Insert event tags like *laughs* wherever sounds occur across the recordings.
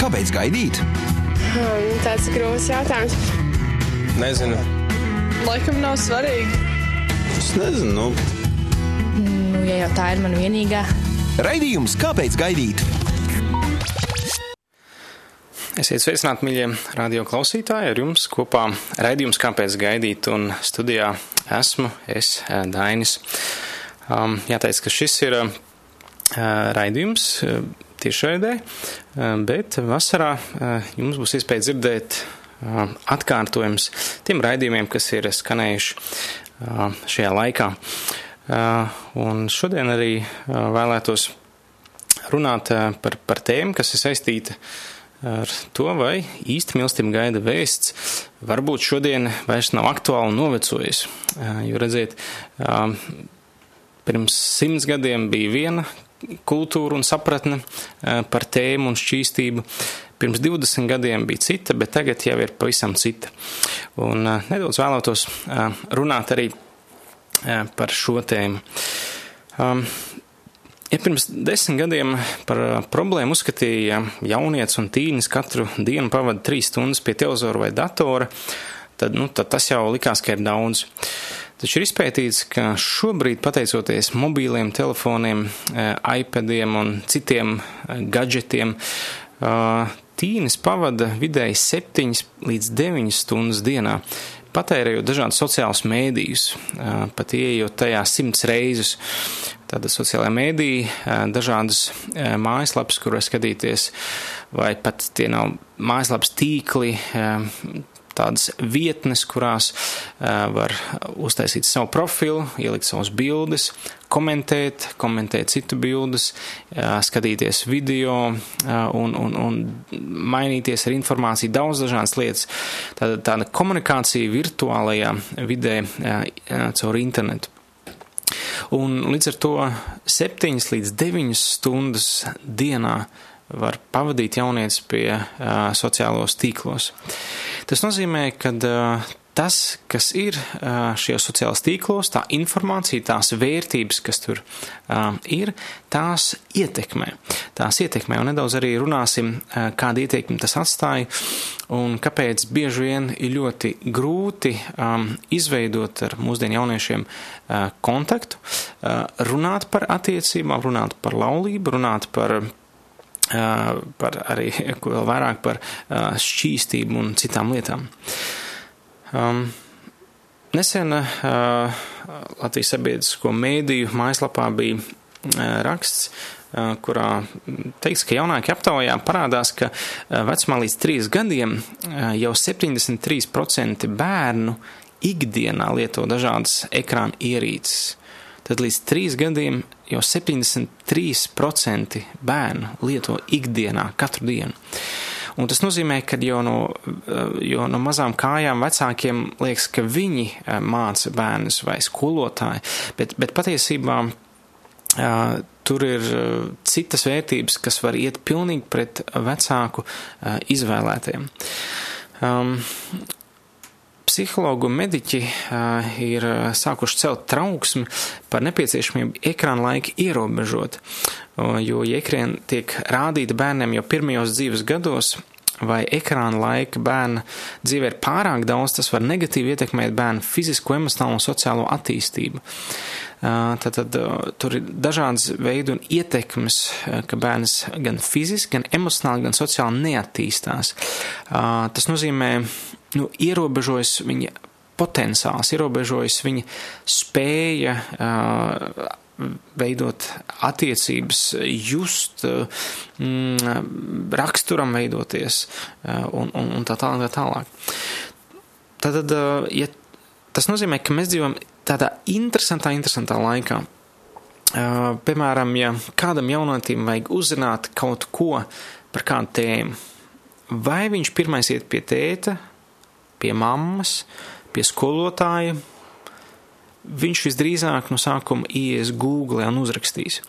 Kāpēc gaidīt? Hmm, tāds grūts jautājums. Nezinu. Laikam nav svarīgi. Es nezinu. Nu. Nu, ja jau tā ir mana vienīgā. Raidījums Kāpēc gaidīt? Esiet sveicināti, mīļie radio klausītāji. Ar jums kopā raidījums Kāpēc gaidīt? Un studijā esmu es, Dainis. Um, jāteic, ka šis ir uh, raidījums uh, tiešraidē, uh, bet vasarā uh, jums būs iespēja dzirdēt uh, atkārtojums tiem raidījumiem, kas ir skanējuši šajā laikā. Un šodien arī vēlētos runāt par, par tēmu, kas ir saistīta ar to, vai īsti mīlestība gaida vēsts, varbūt šodien vairs nav aktuāli un novecojis. Jo redziet, pirms simts gadiem bija viena kultūra un sapratne par tēmu un šķīstību. Pirms 20 gadiem bija cita, bet tagad jau ir pavisam cita. Un nedaudz vēlētos runāt arī par šo tēmu. Ja pirms desmit gadiem par problēmu uzskatīja jaunietis un tīnis katru dienu pavada trīs stundas pie televizora vai datora, tad, nu, tad tas jau likās, ka ir daudz. Taču ir izpētīts, ka šobrīd, pateicoties mobīliem telefoniem, iPadiem un citiem gadgetiem, tīnis pavada vidēji 7 līdz 9 stundas dienā patērējot dažādus sociālus mēdījus, pat ieejot tajā simts reizus. Tāda sociālajā mēdī, dažādas mājaslapas, kur var skatīties, vai pat tie nav mājaslapas tīkli, tādas vietnes, kurās var uztaisīt savu profilu, ielikt savus bildes, komentēt, komentēt citu bildes, skatīties video un, un, un mainīties ar informāciju daudz dažādas lietas. Tāda, tāda komunikācija virtuālajā vidē caur internetu. Un līdz ar to 7 līdz 9 stundas dienā var pavadīt jaunietis pie uh, sociālos tīklos. Tas nozīmē, ka uh, tas, kas ir uh, šajos sociālos tīklos, tā informācija, tās vērtības, kas tur uh, ir, tās ietekmē. Tās ietekmē, un nedaudz arī runāsim, uh, kāda ietekme tas atstāja, un kāpēc bieži vien ir ļoti grūti um, izveidot ar mūsdienu jauniešiem uh, kontaktu, uh, runāt par attiecībām, runāt par laulību, runāt par par arī vēl vairāk par šķīstību un citām lietām. Um, nesen uh, Latvijas sabiedrisko mēdīju mājaslapā bija uh, raksts, uh, kurā teiks, ka jaunākie aptaujā parādās, ka vecumā līdz 3 gadiem jau 73% bērnu ikdienā lieto dažādas ekrāna ierīces tad līdz trīs gadiem jau 73% bērnu lieto ikdienā katru dienu. Un tas nozīmē, ka jau no, jo no mazām kājām vecākiem liekas, ka viņi eh, māca bērnus vai skolotāji, bet, bet patiesībā uh, tur ir citas vērtības, kas var iet pilnīgi pret vecāku izvēlētiem. Um, psihologi un mediķi ir sākuši celt trauksmi par nepieciešamību ekrāna laika ierobežot, jo, ja ekrāna tiek rādīta bērniem jau pirmajos dzīves gados, vai ekrāna laika bērna dzīvē ir pārāk daudz, tas var negatīvi ietekmēt bērnu fizisko, emocionālo un sociālo attīstību. Tad, tad tur ir dažādas veidu un ietekmes, ka bērns gan fiziski, gan emocionāli, gan sociāli neattīstās. Tas nozīmē, nu, ierobežojas viņa potenciāls, ierobežojas viņa spēja veidot attiecības, just, mm, raksturam veidoties un, un, un tā tālāk. Tā tālāk. Tātad, ja tas nozīmē, ka mēs dzīvojam tādā interesantā, interesantā laikā. Piemēram, ja kādam jaunotim vajag uzzināt kaut ko par kādu tēmu, vai viņš pirmais iet pie tēta, pie mammas, pie skolotāja, viņš visdrīzāk no sākuma ies Google un uzrakstīs.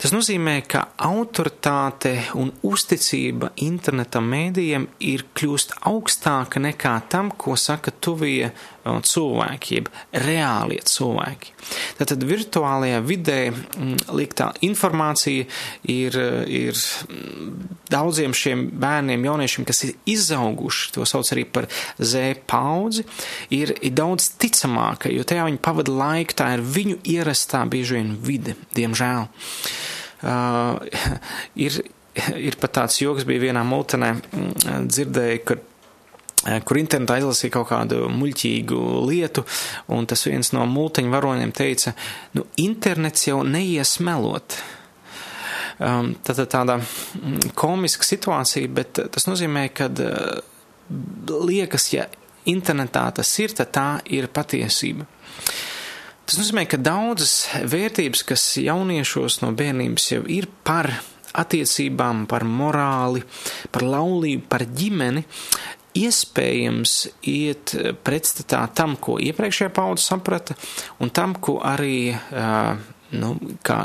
Tas nozīmē, ka autoritāte un uzticība internetam mēdījiem ir kļūst augstāka nekā tam, ko saka tuvie cilvēki, jeb reālie cilvēki. Tātad virtuālajā vidē mm, liktā informācija ir, ir daudziem šiem bērniem, jauniešiem, kas ir izauguši, to sauc arī par Z paudzi, ir, ir daudz ticamāka, jo tajā viņi pavada laiku, tā ir viņu ierastā bieži vien vide, diemžēl. Uh, *laughs* ir, ir pat tāds joks bija vienā multenē, mm, dzirdēju, ka kur internetā izlasīja kaut kādu muļķīgu lietu, un tas viens no multiņu varoniem teica, nu, internets jau neies melot. Um, tad tāda mm, komiska situācija, bet tas nozīmē, ka uh, liekas, ja internetā tas ir, tad tā ir patiesība. Tas nozīmē, ka daudzas vērtības, kas jauniešos no bērnības jau ir par attiecībām, par morāli, par laulību, par ģimeni, iespējams iet pretstatā tam, ko iepriekšējā paudze saprata, un tam, ko arī nu, kā,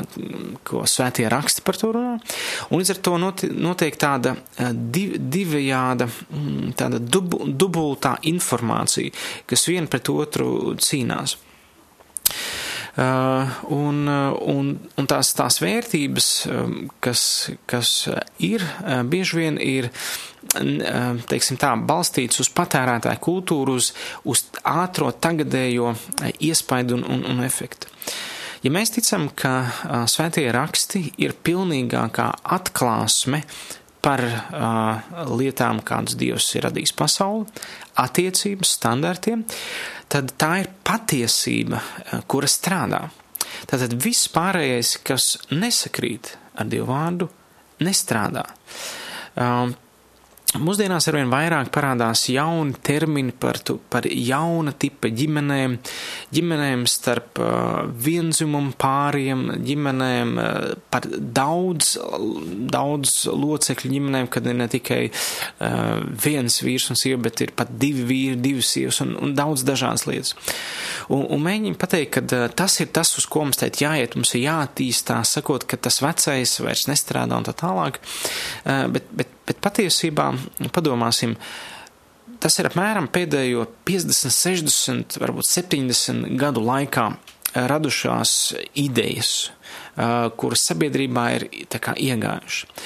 ko svētie raksti par to runā. Un līdz ar to notiek tāda div, divējāda, mm, tāda dub, dubultā informācija, kas vien pret otru cīnās. Uh, un, un, un tās, tās vērtības, kas, kas ir, bieži vien ir teiksim tā, balstīts uz patērētāju kultūru, uz, uz ātro tagadējo iespaidu un, un, un efektu. Ja mēs ticam, ka svētie raksti ir pilnīgākā atklāsme par uh, lietām, kādas Dievs ir radījis pasauli, attiecības, standartiem, tad tā ir patiesība, kura strādā. Tātad viss pārējais, kas nesakrīt ar Dievu vārdu, nestrādā. Um, Mūsdienās arvien vairāk parādās jauni termini par, tu, par jauna tipa ģimenēm, ģimenēm starp uh, vienzimumu pāriem, ģimenēm uh, par daudz, daudz locekļu ģimenēm, kad ir ne tikai uh, viens vīrs un sieva, bet ir pat divi vīri, divas sievas un, un daudz dažādas lietas. Un, un mēģinām pateikt, ka uh, tas ir tas, uz ko mums teikt jāiet, mums ir jātīstās, sakot, ka tas vecais vairs nestrādā un tā tālāk, uh, bet, bet Bet patiesībā, padomāsim, tas ir apmēram pēdējo 50, 60, varbūt 70 gadu laikā radušās idejas, kuras sabiedrībā ir iegājušas.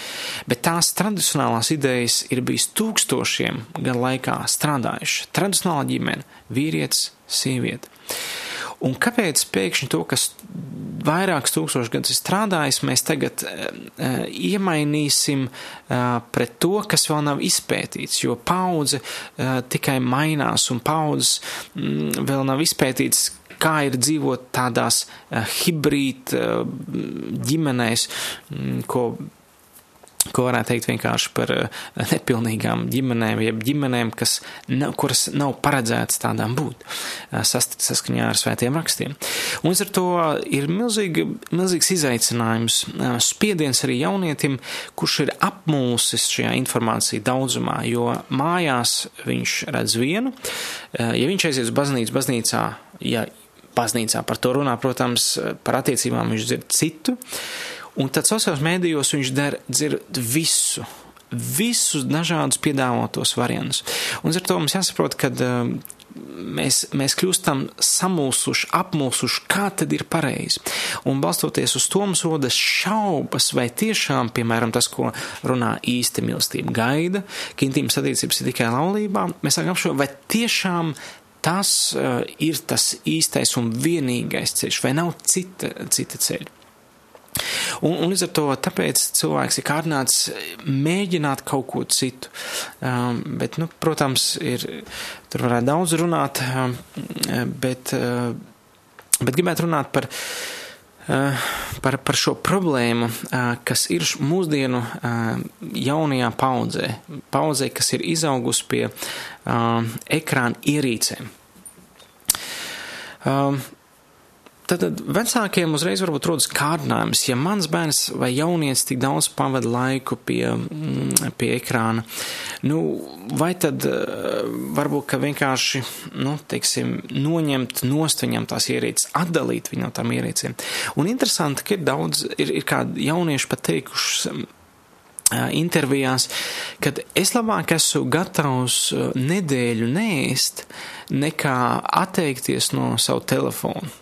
Bet tās tradicionālās idejas ir bijis tūkstošiem gadu laikā strādājušas. Tradicionāla ģimene, vīrietis, sieviete. Un kāpēc pēkšņi to, kas vairākus tūkstošus gadus ir strādājis, mēs tagad uh, iemainīsim uh, pret to, kas vēl nav izpētīts, jo paudze uh, tikai mainās un paudzes mm, vēl nav izpētīts, kā ir dzīvot tādās hibrīd ģimenēs, mm, ko ko varētu teikt vienkārši par eh, nepilnīgām ģimenēm, jeb ģimenēm, kas nav, kuras nav paredzētas tādām būt eh, saskaņā ar svētiem rakstiem. Un ar to ir milzīgi, milzīgs izaicinājums, eh, spiediens arī jaunietim, kurš ir apmulsis šajā informācija daudzumā, jo mājās viņš redz vienu, ja viņš aizies uz baznīcu, baznīcā, ja baznīcā par to runā, protams, par attiecībām viņš dzird citu, Un tad sociālajos mēdījos viņš der, dzird visu, visus dažādus piedāvātos variantus. Un ar to mums jāsaprot, ka uh, mēs, mēs kļūstam samulsuši, apmulsuši, kā tad ir pareizi. Un balstoties uz to mums rodas šaubas, vai tiešām, piemēram, tas, ko runā īsta mīlestība gaida, ka intīmas attiecības ir tikai laulībā, mēs sākam apšaubīt, vai tiešām tas uh, ir tas īstais un vienīgais ceļš, vai nav cita, cita ceļa. Un, un līdz ar to tāpēc cilvēks ir kārdināts mēģināt kaut ko citu. Um, bet, nu, protams, ir, tur varētu daudz runāt, um, bet, uh, bet gribētu runāt par, par, par šo problēmu, kas ir mūsdienu jaunajā paudzē. Paudzē, kas ir izaugusi pie ekrāna ierīcēm. Tad, vecākiem uzreiz varbūt rodas kārdinājums, ja mans bērns vai jaunietis tik daudz pavada laiku pie, mm, pie ekrāna, nu, vai tad eh, varbūt, ka vienkārši, nu, teiksim, noņemt nost viņam tās ierīces, atdalīt viņu no tām ierīcēm. Un interesanti, ka ir daudz, ir, ir kādi jaunieši pat teikuši, eh, intervijās, kad es labāk esmu gatavs eh, nedēļu nēst, nekā atteikties no savu telefonu.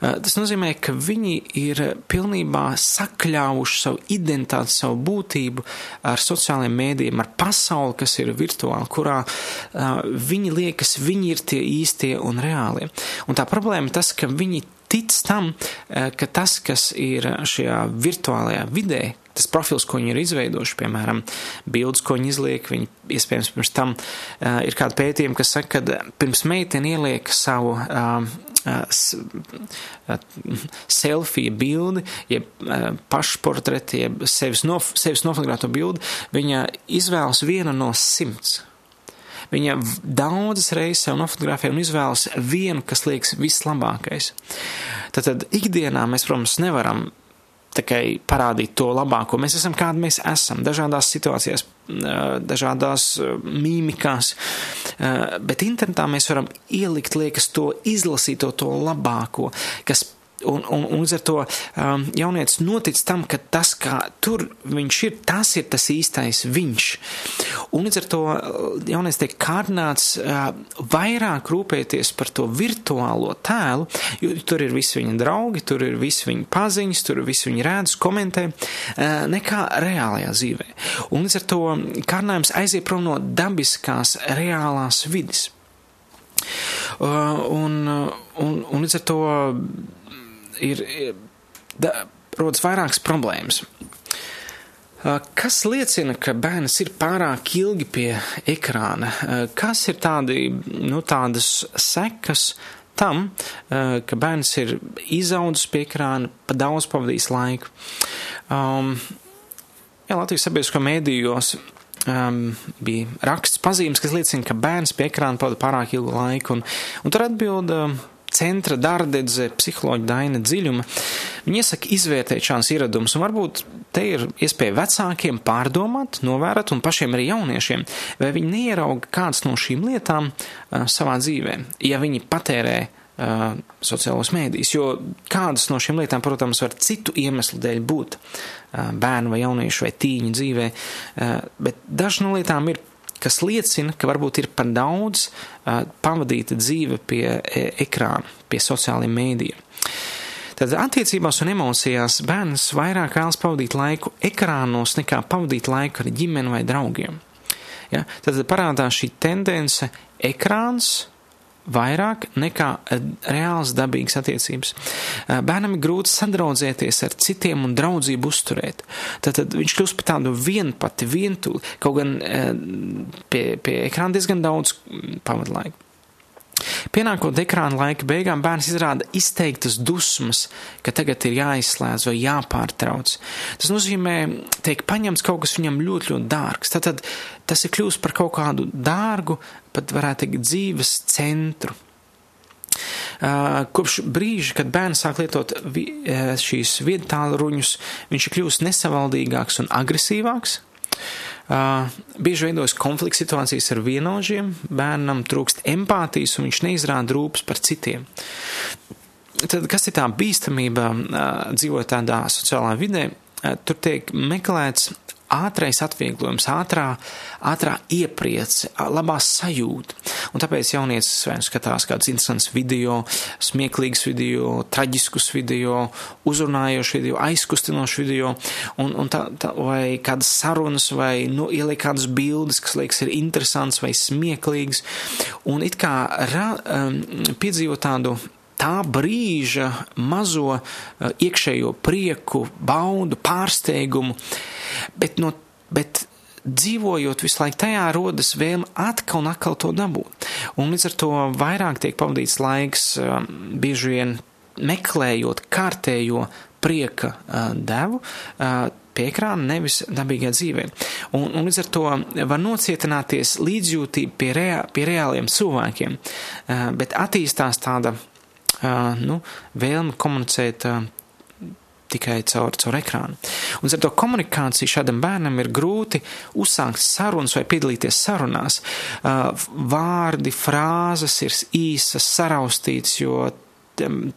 Eh, tas nozīmē, ka viņi ir pilnībā sakļāvuši savu identitāti, savu būtību ar sociālajiem mēdījiem, ar pasauli, kas ir virtuāli, kurā uh, viņi liekas, viņi ir tie īstie un reālie. Un tā problēma ir tas, ka viņi tic tam, uh, ka tas, kas ir šajā virtuālajā vidē, tas profils, ko viņi ir izveidojuši, piemēram, bildes, ko viņi izliek, viņi iespējams pirms tam uh, ir kāda pētījuma, kas saka, ka pirms meitene ieliek savu uh, selfija bildi, jeb pašportreti, jeb sevis, nof sevis nofotografēto bildi, viņa izvēlas vienu no simts. Viņa daudzas reizes sev nofotografē un izvēlas vienu, kas liekas vislabākais. Tātad ikdienā mēs, protams, nevaram tikai parādīt to labāko. Mēs esam kādi mēs esam, dažādās situācijās, dažādās mīmikās, bet internetā mēs varam ielikt, liekas, to izlasīt, to, to labāko, kas Un, un, un līdz ar to um, jaunietis notic tam, ka tas, kā tur viņš ir, tas ir tas īstais viņš. Un līdz ar to uh, jaunietis tiek kārdināts uh, vairāk rūpēties par to virtuālo tēlu, jo tur ir visi viņa draugi, tur ir visi viņa paziņas, tur ir visi viņa rēdus, komentē, uh, nekā reālajā dzīvē. Un līdz ar to kārdinājums aiziet prom no dabiskās, reālās vidas. Uh, un, un, un līdz ar to ir, da, rodas vairākas problēmas. Kas liecina, ka bērns ir pārāk ilgi pie ekrāna? Kas ir tādi, nu, tādas sekas tam, ka bērns ir izaudzis pie ekrāna, pa daudz pavadījis laiku? Um, jā, Latvijas sabiedriskā mēdījos um, bija raksts pazīmes, kas liecina, ka bērns pie ekrāna pavada pārāk ilgu laiku, un, un tur atbilda centra dārdedze, psiholoģa Daina Dziļuma, viņi iesaka izvērtēt šādas ieradumus, un varbūt te ir iespēja vecākiem pārdomāt, novērot, un pašiem arī jauniešiem, vai viņi neierauga kādas no šīm lietām uh, savā dzīvē, ja viņi patērē uh, sociālos mēdījus, jo kādas no šīm lietām, protams, var citu iemeslu dēļ būt uh, bērnu vai jauniešu vai tīņu dzīvē, bet dažas no lietām ir kas liecina, ka varbūt ir par daudz pavadīta dzīve pie ekrāna, pie sociālajiem mēdījiem. Tad attiecībās un emocijās bērns vairāk vēlas pavadīt laiku ekrānos nekā pavadīt laiku ar ģimeni vai draugiem. Ja? Tad parādās šī tendence ekrāns vairāk nekā eh, reāls dabīgas attiecības. Eh, bērnam ir grūti sadraudzēties ar citiem un draudzību uzturēt. Tad, tad viņš kļūst par tādu vienpati, vientuli, kaut gan eh, pie, pie ekrāna diezgan daudz mm, pavadlaiku. Pienākot ekrāna laika beigām, bērns izrāda izteiktas dusmas, ka tagad ir jāizslēdz vai jāpārtrauc. Tas nozīmē, tiek paņemts kaut kas viņam ļoti, ļoti dārgs. Tad tas ir kļūst par kaut kādu dārgu, pat varētu teikt, dzīves centru. Kopš brīža, kad bērns sāk lietot šīs viedtālruņus, viņš ir kļūst nesavaldīgāks un agresīvāks, Uh, bieži veidojas konflikts situācijas ar vienaudžiem, bērnam trūkst empātijas un viņš neizrāda rūpes par citiem. Tad, kas ir tā bīstamība uh, dzīvot tādā sociālā vidē? Uh, tur tiek meklēts ātrais atvieglojums, ātrā, ātrā iepriece, labā sajūta. Un tāpēc jaunietis vai nu skatās kādus interesants video, smieklīgus video, traģiskus video, uzrunājošus video, aizkustinošus video, un, un tā, tā, vai kādas sarunas, vai nu, ieliek kādas bildes, kas liekas ir interesants vai smieklīgs, un it kā ra, um, piedzīvo tādu tā brīža mazo uh, iekšējo prieku, baudu, pārsteigumu, bet, no, bet dzīvojot visu laiku tajā rodas vēlme atkal un atkal to dabūt. Un līdz ar to vairāk tiek pavadīts laiks uh, bieži vien meklējot kārtējo prieka uh, devu, pie ekrāna, nevis dabīgā dzīvē. Un, un līdz ar to var nocietināties līdzjūtība pie, rea, pie reāliem cilvēkiem, bet attīstās tāda nu, vēlme komunicēt tikai caur, caur ekrānu. Un ar to komunikāciju šādam bērnam ir grūti uzsākt sarunas vai piedalīties sarunās. Vārdi, frāzes ir īsas, saraustītas, jo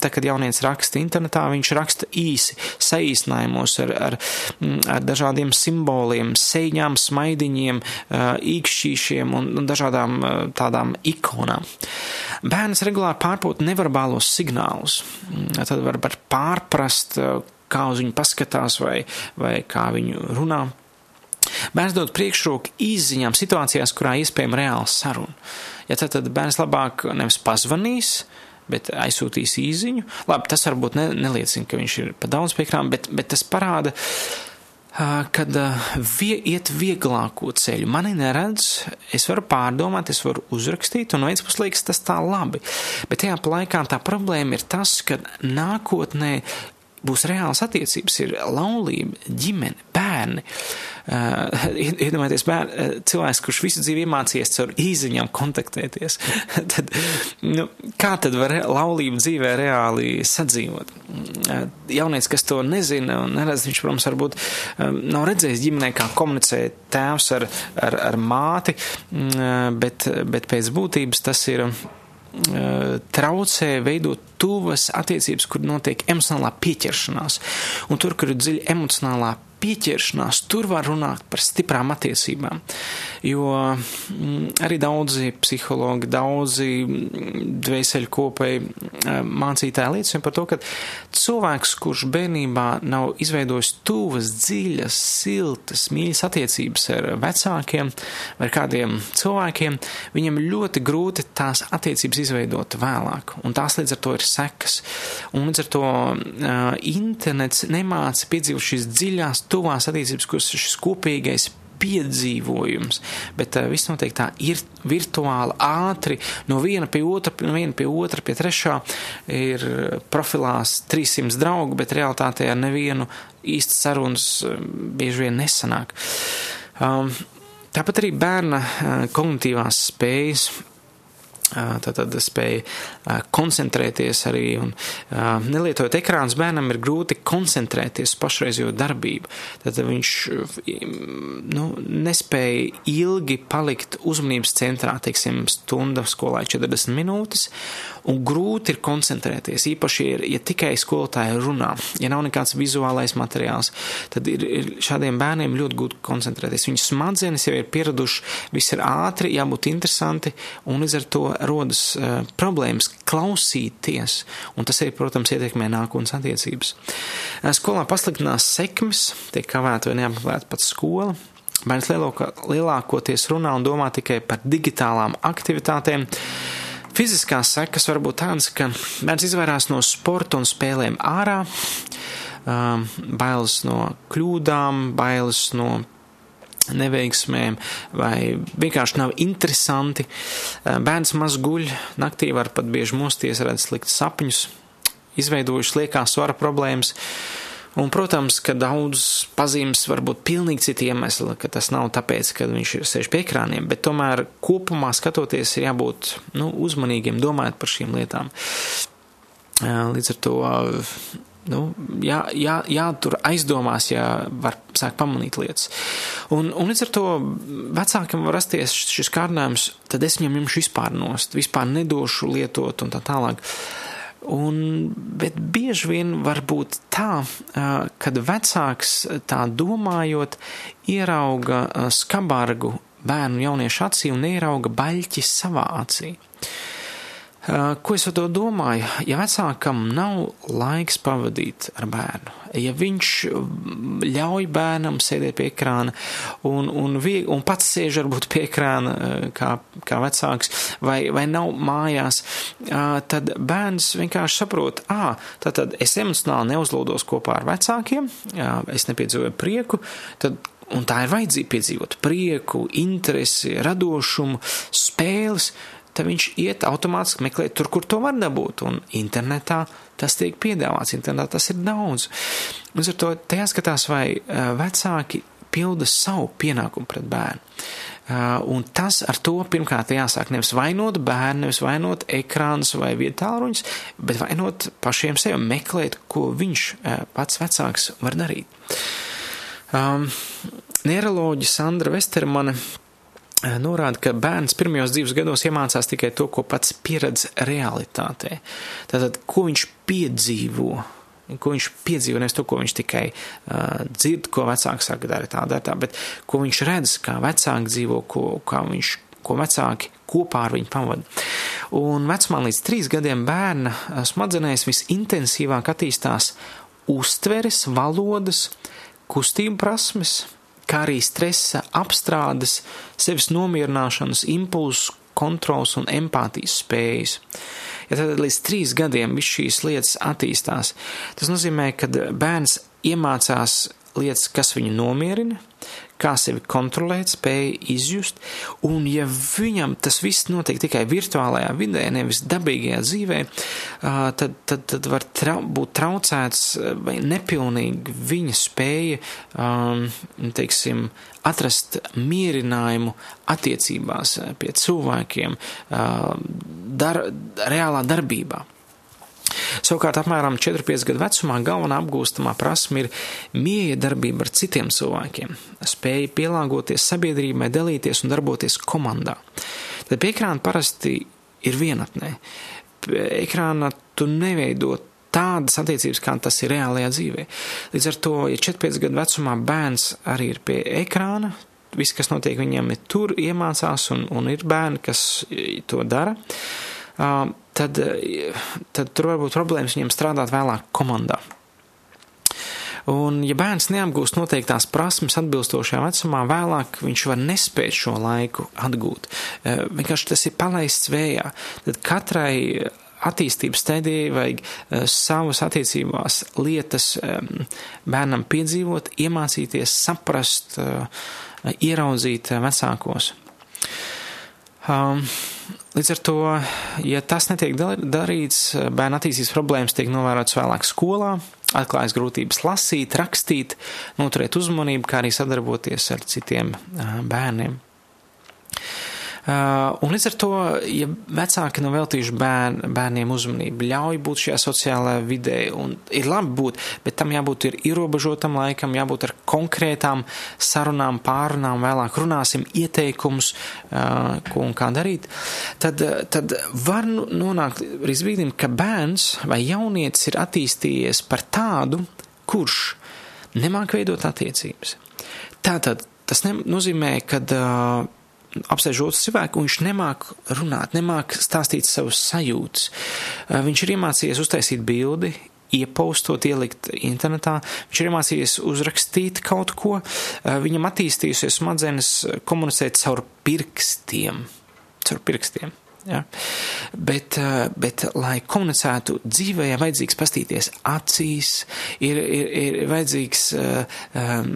tā, kad jaunieci raksta internetā, viņš raksta īsi, saīsinājumos ar, ar, ar dažādiem simboliem, seiņām, smaidiņiem, īkšķīšiem un, un dažādām tādām ikonām. Bērns regulāri pārpūt neverbālos signālus. Tad var, var pārprast, kā uz viņu paskatās vai, vai kā viņu runā. Bērns dod priekšroku izziņām situācijās, kurā iespējama reāla saruna. Ja tad, tad bērns labāk nevis pazvanīs, bet aizsūtīs īziņu. Labi, tas varbūt ne, neliecina, ka viņš ir pa daudz piekrām, bet, bet tas parāda, kad vie, iet vieglāko ceļu. Mani neredz, es varu pārdomāt, es varu uzrakstīt, un no vienas puses liekas tas tā labi. Bet tajā laikā tā problēma ir tas, ka nākotnē būs reāls attiecības, ir laulība, ģimene, bērni. Uh, iedomājieties, bērni, uh, cilvēks, kurš visu dzīvi iemācījies caur īziņām kontaktēties, *laughs* tad, nu, kā tad var laulību dzīvē reāli sadzīvot? Uh, jaunieks, kas to nezina un neredz, viņš, protams, varbūt um, nav redzējis ģimenē, kā komunicē tēvs ar, ar, ar māti, uh, bet, bet pēc būtības tas ir traucē veidot tuvas attiecības, kur notiek emocionālā pieķeršanās. Un tur, kur ir dziļa emocionālā pieķeršanās, tur var runāt par stiprām attiecībām. Jo mm, arī daudzi psihologi, daudzi mm, dvēseli kopēji eh, mācītāji liecina par to, ka cilvēks, kurš bērnībā nav izveidojis tuvas, dziļas, siltas, mīļas attiecības ar vecākiem vai kādiem cilvēkiem, viņam ļoti grūti tās attiecības izveidot vēlāk. Un tās līdz ar to ir sekas. Un līdz ar to uh, internets nemāca piedzīvot šīs dziļās tuvās attiecības, kuras šis kopīgais piedzīvojums, bet uh, viss notiek tā ir virtuāli, ātri, no viena pie otra, no viena pie otra, pie trešā ir profilās 300 draugu, bet realitātē ar nevienu īsti sarunas bieži vien nesanāk. Um, tāpat arī bērna kognitīvās spējas tātad spēja koncentrēties arī un nelietojot ekrāns bērnam ir grūti koncentrēties pašreizējo darbību. Tad viņš nu, nespēja ilgi palikt uzmanības centrā, teiksim, stunda skolā 40 minūtes, un grūti ir koncentrēties, īpaši, ir, ja tikai skolotāji runā, ja nav nekāds vizuālais materiāls, tad ir, ir šādiem bērniem ļoti grūti koncentrēties. Viņu smadzenes jau ir pieraduši, viss ir ātri, jābūt interesanti, un līdz ar to rodas uh, problēmas klausīties, un tas arī, protams, ietekmē nākotnes attiecības. Uh, skolā pasliktinās sekmes, tiek kavēta vai neapmeklēta pat skola. Bērns lielākoties runā un domā tikai par digitālām aktivitātēm. Fiziskās sekas var būt tādas, ka bērns izvairās no sporta un spēlēm ārā, um, bailes no kļūdām, bailes no neveiksmēm, vai vienkārši nav interesanti. Uh, bērns maz guļ, naktī var pat bieži mosties, redz sliktus sapņus, izveidojuši liekās svara problēmas. Un, protams, ka daudz pazīmes var būt pilnīgi citi iemesli, ka tas nav tāpēc, ka viņš ir sēž pie ekrāniem, bet tomēr kopumā skatoties ir jābūt nu, uzmanīgiem, domājot par šīm lietām. Līdz ar to nu, jā, jā, jātur aizdomās, ja var sākt pamanīt lietas. Un, un līdz ar to vecākam var rasties šis kārdinājums, tad es viņam jums vispār nost, vispār nedošu lietot un tā tālāk. Un, bet bieži vien var būt tā, kad vecāks tā domājot, ierauga skabargu bērnu jauniešu acī un ierauga baļķi savā acī. Ko es ar to domāju? Ja vecākam nav laiks pavadīt ar bērnu, ja viņš ļauj bērnam sēdēt pie ekrāna un, un, vieg, un pats sēž varbūt pie ekrāna kā, kā vecāks, vai, vai nav mājās, tad bērns vienkārši saprot, ā, tātad es emocionāli neuzlūdos kopā ar vecākiem, es nepiedzīvoju prieku, tad Un tā ir vajadzība piedzīvot prieku, interesi, radošumu, spēles, tad viņš iet automātiski meklēt tur, kur to var dabūt. Un internetā tas tiek piedāvāts, internetā tas ir daudz. Līdz ar to te jāskatās, vai vecāki pilda savu pienākumu pret bērnu. Uh, un tas ar to pirmkārt jāsāk nevis vainot bērnu, nevis vainot ekrānus vai vietāluņus, bet vainot pašiem sevi, meklēt, ko viņš uh, pats vecāks var darīt. Um, neiroloģi Sandra Vestermane norāda, ka bērns pirmajos dzīves gados iemācās tikai to, ko pats pieredz realitātē. Tātad, ko viņš piedzīvo, ko viņš piedzīvo, nevis to, ko viņš tikai uh, dzird, ko vecāki saka, dara tā, dara tā, bet ko viņš redz, kā vecāki dzīvo, ko, kā viņš, ko vecāki kopā ar viņu pavada. Un vecumā līdz trīs gadiem bērna smadzenēs visintensīvāk attīstās uztveres, valodas, kustību prasmes, kā arī stresa apstrādes, sevis nomierināšanas, impulsu kontrols un empātijas spējas. Ja tad līdz trīs gadiem viss šīs lietas attīstās, tas nozīmē, ka bērns iemācās lietas, kas viņu nomierina, kā sevi kontrolēt, spēja izjust, un ja viņam tas viss notiek tikai virtuālajā vidē, nevis dabīgajā dzīvē, tad, tad, tad var trau, būt traucēts vai nepilnīgi viņa spēja, teiksim, atrast mierinājumu attiecībās pie cilvēkiem, dar, reālā darbībā. Savukārt, apmēram 4-5 gadu vecumā galvenā apgūstamā prasme ir miedarbība ar citiem cilvēkiem, spēja pielāgoties sabiedrībai, dalīties un darboties komandā. Tad pie ekrāna parasti ir vienatnē. Ekrāna tu neveido tādas attiecības, kā tas ir reālajā dzīvē. Līdz ar to, ja 4-5 gadu vecumā bērns arī ir pie ekrāna, viss, kas notiek viņam, ir tur iemācās, un, un ir bērni, kas to dara tad, tad tur var būt problēmas viņam strādāt vēlāk komandā. Un, ja bērns neapgūst noteiktās prasmes atbilstošajā vecumā, vēlāk viņš var nespēt šo laiku atgūt. Vienkārši tas ir palaists vējā. Tad katrai attīstības stadijai vajag savas attiecībās lietas bērnam piedzīvot, iemācīties, saprast, ieraudzīt vecākos. Um, Līdz ar to, ja tas netiek darīts, bērna attīstības problēmas tiek novērotas vēlāk skolā, atklājas grūtības lasīt, rakstīt, noturēt uzmanību, kā arī sadarboties ar citiem bērniem. Uh, un līdz ar to, ja vecāki nav veltījuši bērn, bērniem uzmanību, ļauj būt šajā sociālajā vidē, un ir labi būt, bet tam jābūt ir ierobežotam laikam, jābūt ar konkrētām sarunām, pārunām, vēlāk runāsim ieteikums, uh, ko un kā darīt, tad, tad var nu, nonākt līdz brīdim, ka bērns vai jaunietis ir attīstījies par tādu, kurš nemāk veidot attiecības. Tātad tas nozīmē, ka uh, apsēž otru cilvēku, un viņš nemāk runāt, nemāk stāstīt savus sajūtas. Viņš ir iemācījies uztaisīt bildi, iepaustot, ielikt internetā, viņš ir iemācījies uzrakstīt kaut ko, viņam attīstījusies smadzenes komunicēt caur pirkstiem, caur pirkstiem. Ja? Bet, eh, bet, lai komunicētu dzīvē, ir vajadzīgs pastīties acīs, ir, ir, ir vajadzīgs um,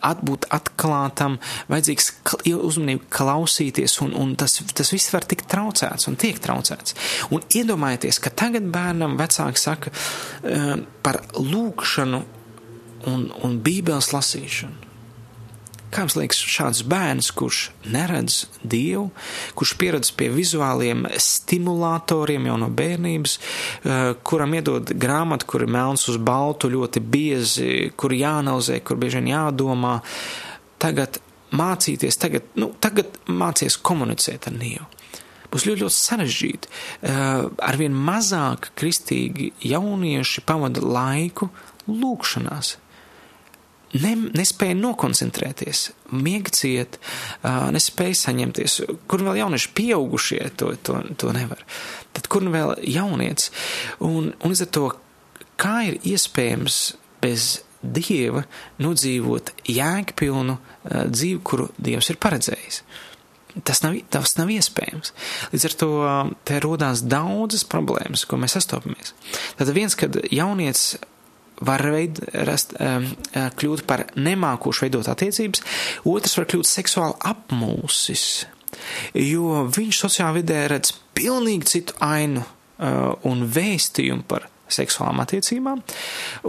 at, būt atklātam, vajadzīgs uzmanību klausīties, un, un tas, tas viss var tikt traucēts un tiek traucēts. Un iedomājieties, ka tagad bērnam vecāki saka um, par lūkšanu un, un bībeles lasīšanu. Kā jums liekas, šāds bērns, kurš neredz dievu, kurš pieradz pie vizuāliem stimulatoriem jau no bērnības, eh, kuram iedod grāmatu, kur ir melns uz baltu, ļoti biezi, kur jāanalizē, kur bieži vien jādomā, tagad mācīties, tagad, nu, tagad mācies komunicēt ar Dievu. Būs ļoti, ļoti sarežģīti. Eh, arvien mazāk kristīgi jaunieši pavada laiku lūkšanās ne, nespēja nokoncentrēties, miega ciet, nespēja saņemties, kur vēl jaunieši pieaugušie to, to, to nevar. Tad kur nu vēl jaunieci? Un, un līdz ar to, kā ir iespējams bez dieva nodzīvot jēgpilnu dzīvi, kuru dievs ir paredzējis? Tas nav, tas nav iespējams. Līdz ar to te rodās daudzas problēmas, ko mēs sastopamies. Tad viens, kad jaunietis var veid, rast, um, kļūt par nemākošu veidot attiecības, otrs var kļūt seksuāli apmulsis, jo viņš sociālā vidē redz pilnīgi citu ainu uh, un vēstījumu par seksuālām attiecībām,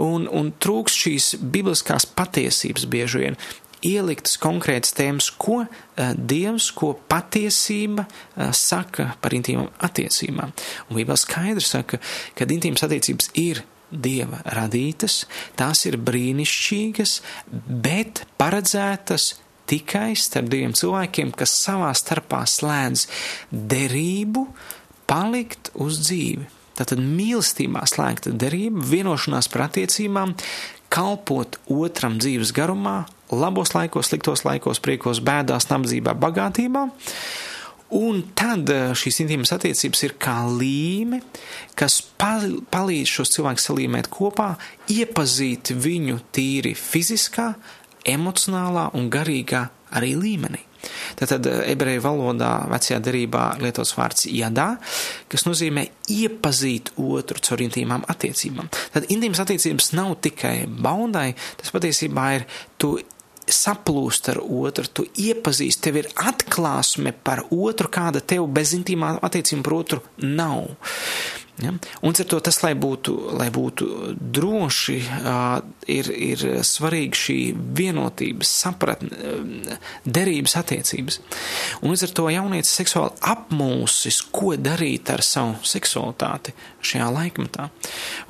un, un trūks šīs bibliskās patiesības bieži vien ieliktas konkrētas tēmas, ko uh, Dievs, ko patiesība uh, saka par intīmām attiecībām. Un Bībelē skaidri saka, ka intīmas attiecības ir Dieva radītas, tās ir brīnišķīgas, bet paredzētas tikai starp diviem cilvēkiem, kas savā starpā slēdz derību palikt uz dzīvi. Tātad mīlestībā slēgta derība, vienošanās par attiecībām, kalpot otram dzīves garumā, labos laikos, sliktos laikos, priekos, bēdās, nabadzībā, bagātībā. Un tad eh, šīs intīmas attiecības ir kā līme, kas palīdz šos cilvēkus salīmēt kopā, iepazīt viņu tīri fiziskā, emocionālā un garīgā arī līmenī. Tātad eh, ebreju valodā vecajā derībā lietots vārds jadā, kas nozīmē iepazīt otru caur intīmām attiecībām. Tad intīmas attiecības nav tikai baudai, tas patiesībā ir tu saplūst ar otru, tu iepazīsti, tev ir atklāsme par otru, kāda tev bez intīmām attiecībām par otru nav. Ja? Un ar to tas, lai būtu, lai būtu droši, ir, ir svarīga šī vienotības, sapratne, derības attiecības. Un līdz ar to jaunietis seksuāli apmūsis, ko darīt ar savu seksualitāti šajā laikmetā.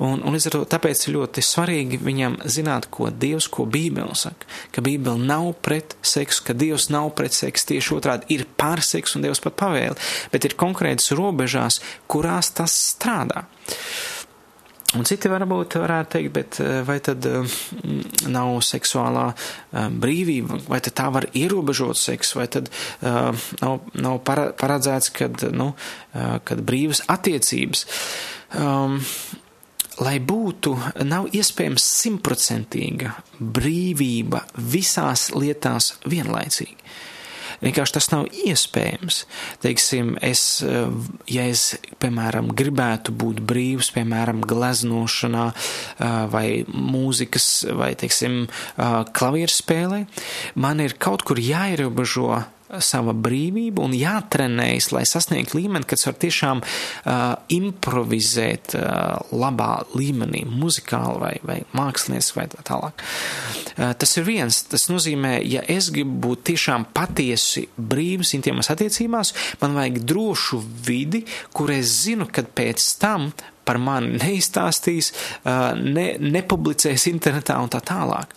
Un, un līdz ar to tāpēc ir ļoti svarīgi viņam zināt, ko Dievs, ko Bībele saka, ka Bībele nav pret seksu, ka Dievs nav pret seksu, tieši otrādi ir pār seksu un Dievs pat pavēli, bet ir konkrētas robežās, kurās tas strādā strādā. Un citi varbūt varētu teikt, bet eh, vai tad mm, nav seksuālā uh, brīvība, vai tad tā var ierobežot seksu, vai tad nav, nav paredzēts, kad, nu, kad brīvas attiecības. Um, lai būtu, nav iespējams simtprocentīga brīvība visās lietās vienlaicīgi. Vienkārši tas nav iespējams. Teiksim, es, eh, ja es, piemēram, gribētu būt brīvs, piemēram, gleznošanā eh, vai mūzikas vai, teiksim, eh, klavierspēlē, man ir kaut kur jāierobežo sava brīvība un jātrenējas, lai sasniegtu līmeni, kad var tiešām uh, improvizēt uh, labā līmenī, muzikāli vai, vai mākslinieci vai tā tālāk. Uh, tas ir viens. Tas nozīmē, ja es gribu būt tiešām patiesi brīvs intīmas attiecībās, man vajag drošu vidi, kur es zinu, kad pēc tam par mani neizstāstīs, ne, nepublicēs internetā un tā tālāk.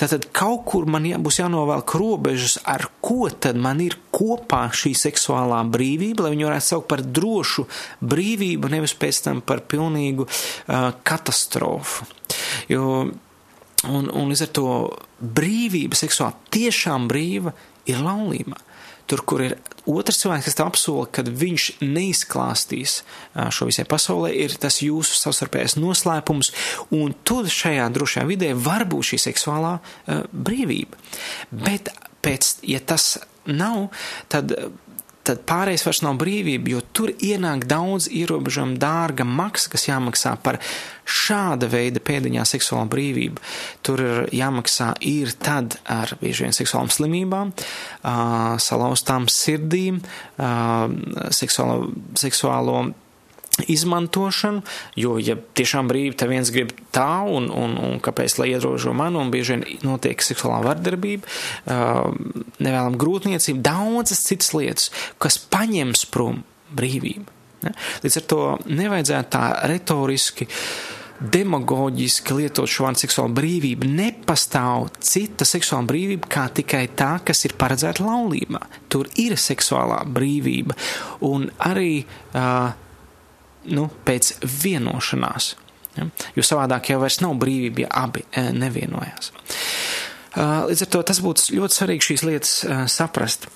Tātad kaut kur man jā, būs jānovelk robežas, ar ko tad man ir kopā šī seksuālā brīvība, lai viņu varētu saukt par drošu brīvību, nevis pēc tam par pilnīgu uh, katastrofu. Jo, un, un līdz ar to brīvība seksuāli tiešām brīva ir laulība. Tur, kur ir otrs cilvēks, kas apsola, ka viņš neizklāstīs šo visai pasaulē, ir tas jūsu savstarpējais noslēpums, un tur šajā drošajā vidē var būt šī seksuālā brīvība. Bet pēc, ja tas nav, tad tad pārējais vairs nav brīvība, jo tur ienāk daudz ierobežojumu, dārga maksa, kas jāmaksā par šāda veida pēdiņā seksuālo brīvību. Tur ir jāmaksā ir tad ar bieži vien seksuālām slimībām, salauztām sirdīm, seksuālo, seksuālo izmantošanu, jo, ja tiešām brīvi te viens grib tā, un, un, un kāpēc, lai ierobežo manu, un bieži vien notiek seksuālā vardarbība, nevēlam grūtniecību, daudzas citas lietas, kas paņems prom brīvību. Līdz ar to nevajadzētu tā retoriski demagoģiski lietot šo vārdu seksuāla brīvība, nepastāv cita seksuāla brīvība kā tikai tā, kas ir paredzēta laulībā. Tur ir seksuālā brīvība, un arī uh, nu, pēc vienošanās. Ja? Jo savādāk jau vairs nav brīvība, ja abi e, nevienojās. Līdz ar to tas būtu ļoti svarīgi šīs lietas saprast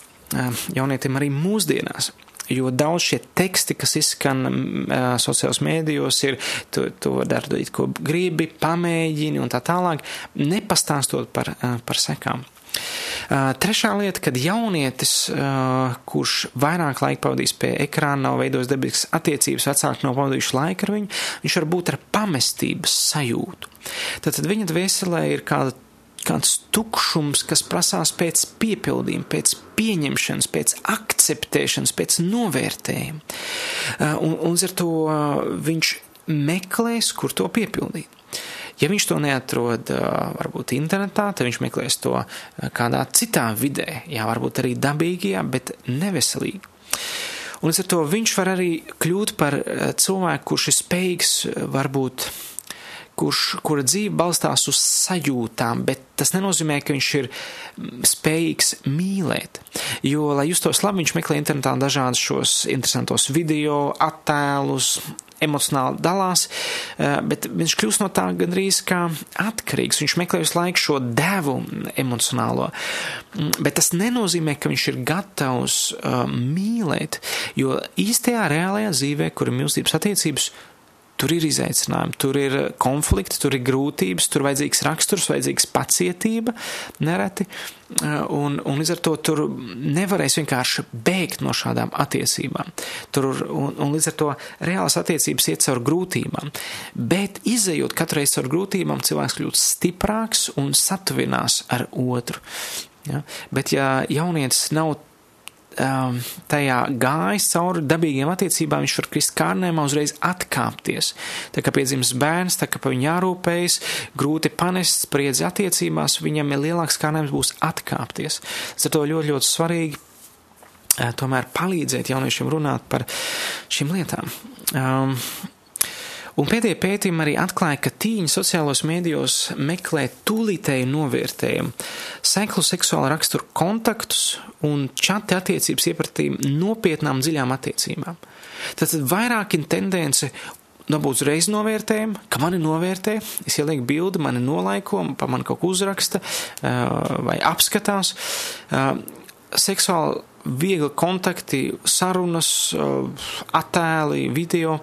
jaunietim arī mūsdienās. Jo daudz šie teksti, kas izskan uh, sociālos mēdījos, ir to, to dari, ko gribi, pamēģini un tā tālāk, nepastāstot par, uh, par sekām. Trešā lieta, kad jaunietis, kurš vairāk laika pavadīs pie ekrāna, nav veidojis dabiskas attiecības, vecāki nav pavadījuši laiku ar viņu, viņš var būt ar pamestības sajūtu. Tad viņa dvēselē ir kāda kāds tukšums, kas prasās pēc piepildījuma, pēc pieņemšanas, pēc akceptēšanas, pēc novērtējuma. Un, un ar to viņš meklēs, kur to piepildīt. Ja viņš to neatrod varbūt internetā, tad viņš meklēs to kādā citā vidē, jā, varbūt arī dabīgajā, bet neveselīgi. Un līdz ar to viņš var arī kļūt par cilvēku, kurš ir spējīgs varbūt kurš, kura dzīve balstās uz sajūtām, bet tas nenozīmē, ka viņš ir spējīgs mīlēt. Jo, lai justos labi, viņš meklē internetā dažādus šos interesantos video, attēlus, emocionāli dalās, eh, bet viņš kļūst no tā gandrīz kā atkarīgs. Viņš meklē visu laiku šo devu emocionālo, mm, bet tas nenozīmē, ka viņš ir gatavs uh, mīlēt, jo īstajā reālajā dzīvē, kur ir mīlestības attiecības, Tur ir izaicinājumi, tur ir konflikti, tur ir grūtības, tur vajadzīgs raksturs, vajadzīgs pacietība nereti, un, un līdz ar to tur nevarēs vienkārši bēgt no šādām attiecībām. Tur, un, un līdz ar to reālas attiecības iet caur grūtībām, bet izējot katru reizi caur grūtībām, cilvēks kļūst stiprāks un satuvinās ar otru. Ja? Bet ja jaunietis nav um, tajā gājis cauri dabīgiem attiecībām, viņš var krist kārnēmā uzreiz atkāpties. Tā kā piedzimst bērns, tā kā pa viņu jārūpējas, grūti panest spriedzi attiecībās, viņam ir lielāks kārnēms būs atkāpties. Tas ir to ļoti, ļoti svarīgi uh, tomēr palīdzēt jauniešiem runāt par šīm lietām. Um, Un pēdējie pētījumi arī atklāja, ka tīņi sociālos mēdījos meklē tūlītēju novērtējumu, seklu seksuālu raksturu kontaktus un čati attiecības iepratīm nopietnām dziļām attiecībām. Tātad vairāk ir tendence dabūt uzreiz novērtējumu, ka mani novērtē, es ielieku bildi, mani nolaiko, pa man kaut ko uzraksta vai apskatās. Seksuāli viegli kontakti, sarunas, attēli, video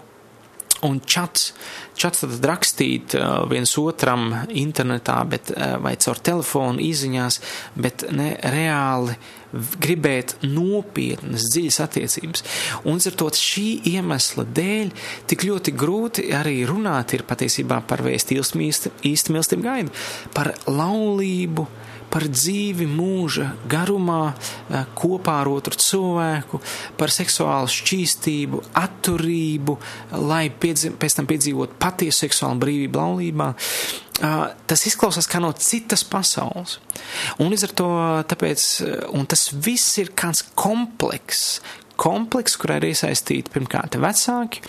Un čats, čats tad rakstīt uh, viens otram internetā, bet, uh, vai caur telefonu izziņās, bet ne reāli gribēt nopietnas, dziļas attiecības. Un ar to šī iemesla dēļ tik ļoti grūti arī runāt ir patiesībā par vēstu īsti mīlestību gaidu, par laulību, par dzīvi mūža garumā eh, kopā ar otru cilvēku, par seksuālu šķīstību, atturību, lai piedzi, pēc tam piedzīvot patiesu seksuālu brīvību laulībā. Eh, tas izklausās kā no citas pasaules. Un līdz ar to, tāpēc, eh, tas viss ir kāds komplekss, komplekss, kurā ir iesaistīti pirmkārt vecāki,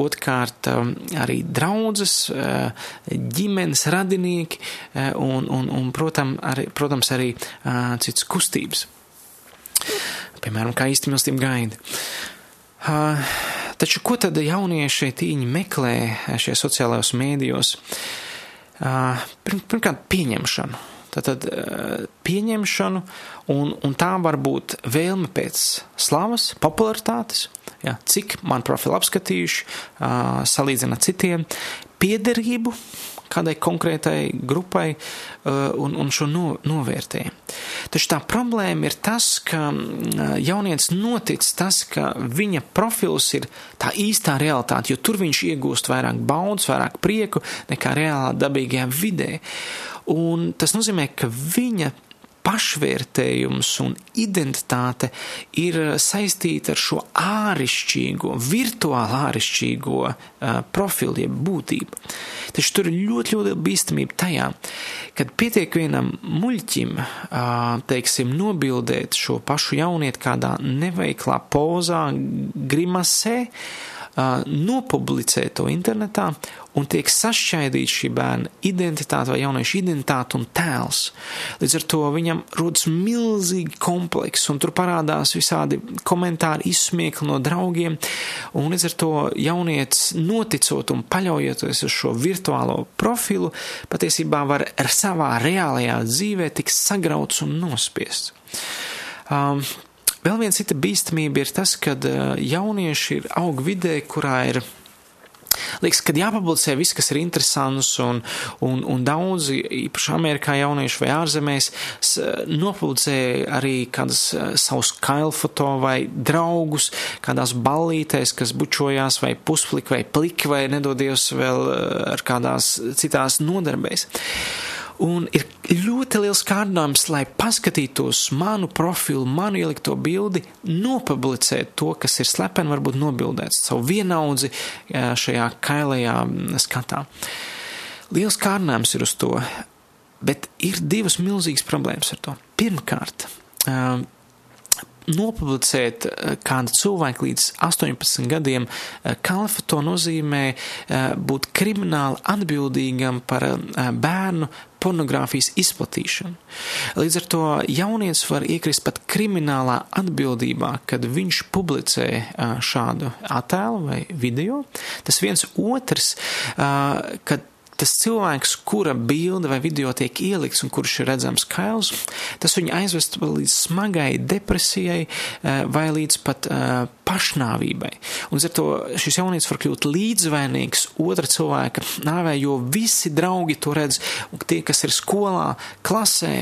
otrkārt um, arī draudzes, uh, ģimenes radinieki uh, un, un, un protam, arī, protams, arī uh, citas kustības. Piemēram, kā īsti mīlestība gaida. Taču ko tad jaunieši tīņi meklē šajos sociālajos mēdījos? Pirmkārt, pieņemšanu Tātad eh, pieņemšanu, un, un tā var būt vēlme pēc slavas, popularitātes, ja, cik man profilu apskatījuši, salīdzina citiem, piederību kādai konkrētai grupai un, un šo no, novērtē. Taču tā problēma ir tas, ka jaunietis notic tas, ka viņa profils ir tā īstā realitāte, jo tur viņš iegūst vairāk baudas, vairāk prieku nekā reālā dabīgajā vidē. Un tas nozīmē, ka viņa pašvērtējums un identitāte ir saistīta ar šo ārišķīgo, virtuāli ārišķīgo uh, profilu, jeb būtību. Taču tur ir ļoti, ļoti bīstamība tajā, kad pietiek vienam muļķim, uh, teiksim, nobildēt šo pašu jaunieti kādā neveiklā pozā, grimasē, nopublicē to internetā un tiek sašķaidīta šī bērna identitāte vai jauniešu identitāte un tēls. Līdz ar to viņam rodas milzīgi kompleks, un tur parādās visādi komentāri, izsmiekli no draugiem, un līdz ar to jaunietis noticot un paļaujoties uz šo virtuālo profilu, patiesībā var ar savā reālajā dzīvē tikt sagrauts un nospiests. Um, Vēl viena cita bīstamība ir tas, ka jaunieši ir aug vidē, kurā ir Liekas, ka jāpublicē viss, kas ir interesants, un, un, un daudzi, īpaši Amerikā jaunieši vai ārzemēs, nopublicē arī kādas savus kailfoto vai draugus, kādās ballītēs, kas bučojās vai puspliki vai pliki vai nedodies vēl ar kādās citās nodarbēs. Un ir ļoti liels kārdinājums, lai paskatītos manu profilu, manu ielikto bildi, nopublicēt to, kas ir slepeni, varbūt nobildēts savu vienaudzi šajā kailajā skatā. Liels kārdinājums ir uz to, bet ir divas milzīgas problēmas ar to. Pirmkārt, nopublicēt kādu cilvēku līdz 18 gadiem eh, kalifato nozīmē būt krimināli atbildīgam par bērnu pornogrāfijas izplatīšanu. Līdz ar to jaunietis var iekrist pat kriminālā atbildībā, kad viņš publicē šādu attēlu vai video. Tas viens otrs, kad tas cilvēks, kura bilde vai video tiek ielikts un kurš ir redzams kails, tas viņu aizvest līdz smagai depresijai eh, vai līdz pat uh, pašnāvībai. Un ar to šis jaunietis var kļūt līdzvainīgs otra cilvēka nāvē, jo visi draugi to redz, tie, kas ir skolā, klasē,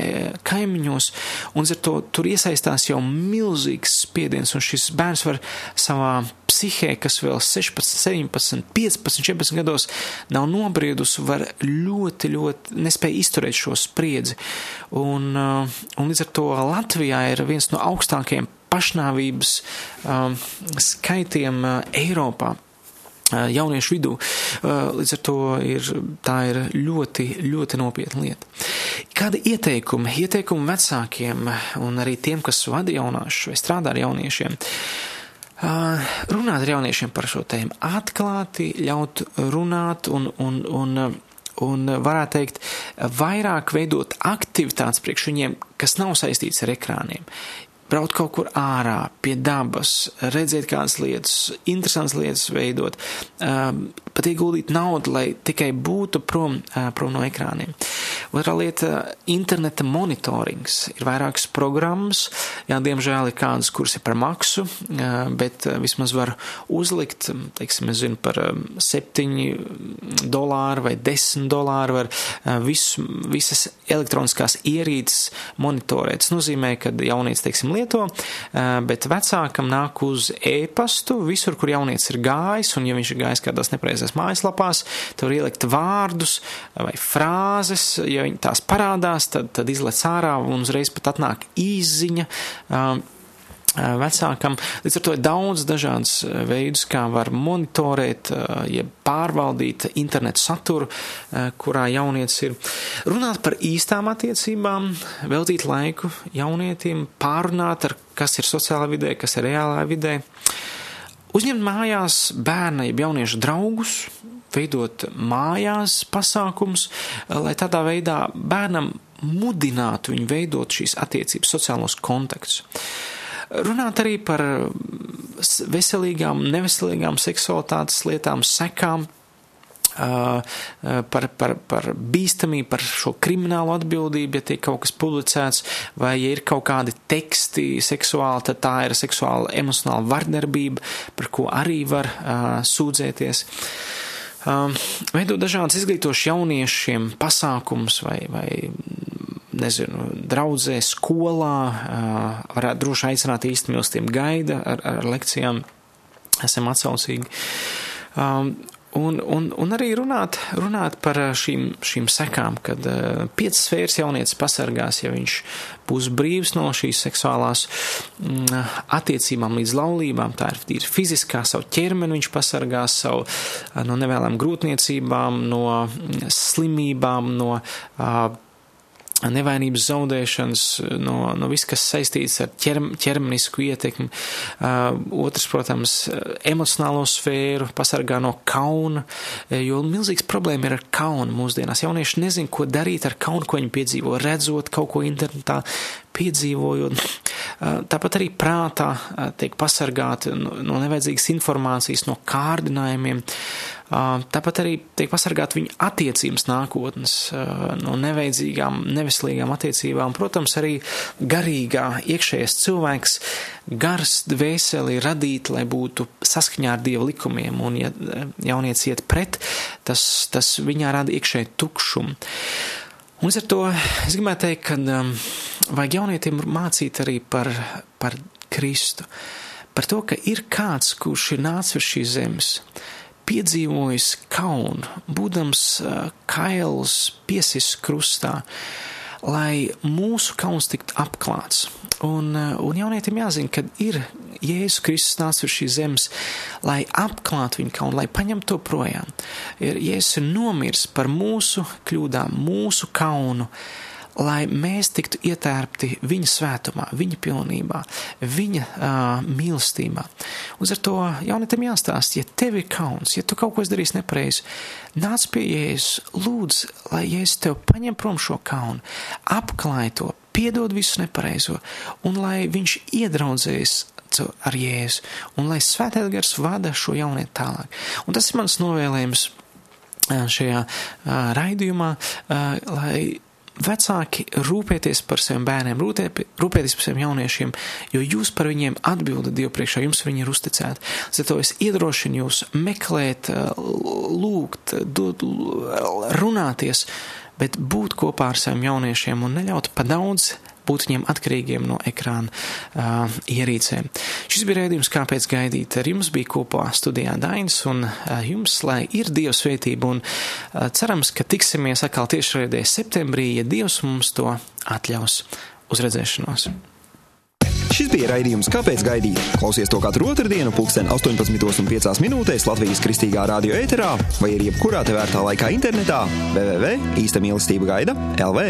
kaimiņos, un ar to tur iesaistās jau milzīgs spiediens, un šis bērns var savā psihē, kas vēl 16, 17, 15, 14 gados nav nobriedusi, var ļoti, ļoti nespēja izturēt šo spriedzi. Un, uh, un līdz ar to Latvijā ir viens no augstākajiem pašnāvības um, skaitiem uh, Eiropā uh, jauniešu vidū. Līdz ar to ir, tā ir ļoti, ļoti nopietna lieta. Kādi ieteikumi, ieteikumi vecākiem un arī tiem, kas vada jauniešus vai strādā ar jauniešiem? Runāt ar jauniešiem par šo tēmu, atklāti ļaut runāt un, un, un un varētu teikt, vairāk veidot aktivitātes priekš viņiem, kas nav saistīts ar ekrāniem. Braukt kaut kur ārā, pie dabas, redzēt kādas lietas, interesantas lietas veidot, um, pat ieguldīt naudu, lai tikai būtu prom, prom no ekrāniem. Otra lieta - interneta monitorings. Ir vairākas programmas, jā, diemžēl ir kādas, kuras ir par maksu, bet vismaz var uzlikt, teiksim, es zinu, par 7 dolāru vai 10 dolāru var visu, visas elektroniskās ierīces monitorēt. Tas nozīmē, ka jaunieci, teiksim, lieto, bet vecākam nāk uz e-pastu visur, kur jaunietis ir gājis, un ja viņš ir gājis kādās nepreizās mājaslapās, tur ielikt vārdus vai frāzes, ja viņi tās parādās, tad, tad izlec ārā un uzreiz pat atnāk īziņa vecākam. Līdz ar to ir daudz dažādas veidus, kā var monitorēt, jeb pārvaldīt internetu saturu, kurā jaunietis ir. Runāt par īstām attiecībām, veltīt laiku jaunietim, pārunāt, ar kas ir sociālā vidē, kas ir reālā vidē. Uzņemt mājās bērna, jeb jauniešu draugus, veidot mājās pasākums, lai tādā veidā bērnam mudinātu viņu veidot šīs attiecības, sociālos kontaktus. Runāt arī par veselīgām, neveselīgām seksualitātes lietām, sekām, par, par, par bīstamību, par šo kriminālu atbildību, ja tiek kaut kas publicēts, vai ja ir kaut kādi teksti seksuāli, tad tā ir seksuāla emocionāla vardarbība, par ko arī var sūdzēties. Veidot dažādas izglītošas jauniešiem pasākums vai, vai nezinu, draudzē, skolā, varētu droši aicināt īsti milstiem gaida ar, ar lekcijām, esam atsaucīgi. Un, un, un arī runāt, runāt par šīm, šīm sekām, kad uh, piecas sfēras jaunietis pasargās, ja viņš būs brīvs no šīs seksuālās mm, attiecībām līdz laulībām. Tā ir, ir fiziskā, savu ķermeni viņš pasargās, savu uh, no nevēlām grūtniecībām, no slimībām, no uh, nevainības zaudēšanas, no, no viss, kas saistīts ar ķerm, ķermenisku ietekmi. Uh, otrs, protams, emocionālo sfēru, pasargā no kauna, jo milzīgs problēma ir ar kaunu mūsdienās. Jaunieši nezin, ko darīt ar kaunu, ko viņi piedzīvo, redzot kaut ko internetā, piedzīvojot. Uh, tāpat arī prātā uh, tiek pasargāti no, nevajadzīgas informācijas, no kārdinājumiem. Tāpat arī tiek pasargāt viņa attiecības nākotnes no nevajadzīgām, neveselīgām attiecībām. Protams, arī garīgā iekšējais cilvēks gars dvēseli radīt, lai būtu saskaņā ar Dieva likumiem, un ja jaunieci iet pret, tas, tas viņā rada iekšēju tukšumu. Un ar to es gribētu teikt, ka um, vajag jaunietim mācīt arī par, par Kristu, par to, ka ir kāds, kurš ir nācis uz šīs zemes, piedzīvojis kaunu, būdams kails piesis krustā, lai mūsu kauns tiktu apklāts, Un, un jaunietim jāzina, ka ir Jēzus Kristus nācis uz šīs zemes, lai apklātu viņu kaunu, lai paņemtu to projām. Ir Jēzus ir nomirs par mūsu kļūdām, mūsu kaunu lai mēs tiktu ietērpti viņa svētumā, viņa pilnībā, viņa uh, mīlestībā. Uz ar to jaunietim jāstāsta, ja tev ir kauns, ja tu kaut ko esi darījis nepareizi, nāc pie Jēzus, lūdz, lai Jēzus tev paņem prom šo kaunu, apklāj to, piedod visu nepareizo, un lai viņš iedraudzējas ar Jēzu, un lai svētais gars vada šo jaunietu tālāk. Un tas ir mans novēlējums šajā raidījumā, lai vecāki rūpēties par saviem bērniem, rūpēties par saviem jauniešiem, jo jūs par viņiem atbildat Dievu priekšā, jums viņi ir uzticēti. Zato es iedrošinu jūs meklēt, lūgt, dot, runāties, bet būt kopā ar saviem jauniešiem un neļaut pa daudz būt viņiem atkarīgiem no ekrāna uh, ierīcēm. Šis bija rēdījums, kāpēc gaidīt. Ar jums bija kopā studijā Dainis un uh, jums, lai ir Dieva svētība un uh, cerams, ka tiksimies atkal tiešraidē septembrī, ja Dievs mums to atļaus. Uz redzēšanos! Šis bija raidījums Kāpēc gaidīt? Klausies to katru otrdienu, pulksten 18,5 minūtēs Latvijas kristīgā radio ēterā vai arī jebkurā te vērtā laikā internetā www.īsta mīlestība gaida LV.